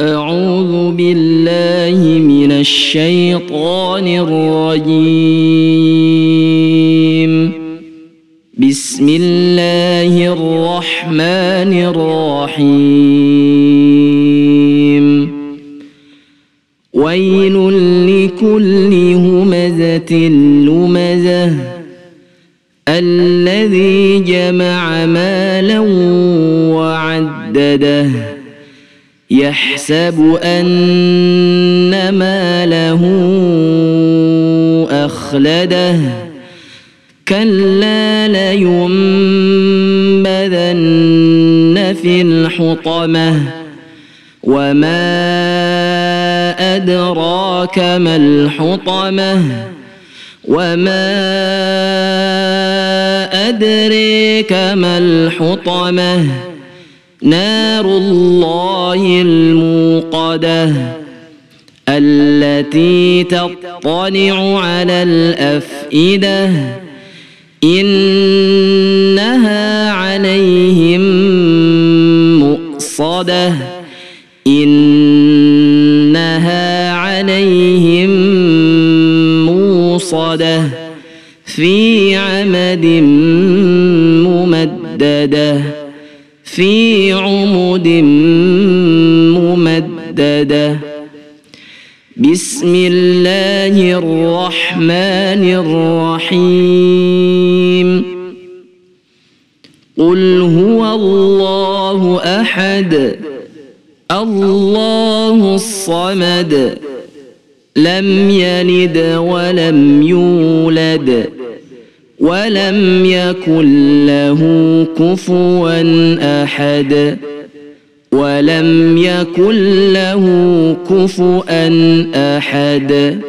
أعوذ بالله من الشيطان الرجيم. بسم الله الرحمن الرحيم. ويل لكل همزة لمزة. الذي جمع مالا وعدده. يحسب أن ماله أخلده. كلا لينبذن في الحطمة. وما أدراك ما الحطمة. وما أدريك ما الحطمة. نار الله الموقدة التي تطلع على الأفئدة. إنها عليهم مؤصدة. إنها عليهم موصدة في عمد ممددة. في عمد ممددة. بسم الله الرحمن الرحيم. قل هو الله أحد الله الصمد لم يلد ولم يولد. ولم يكن له كفوا أحد. ولم يكن له كفوا أحد.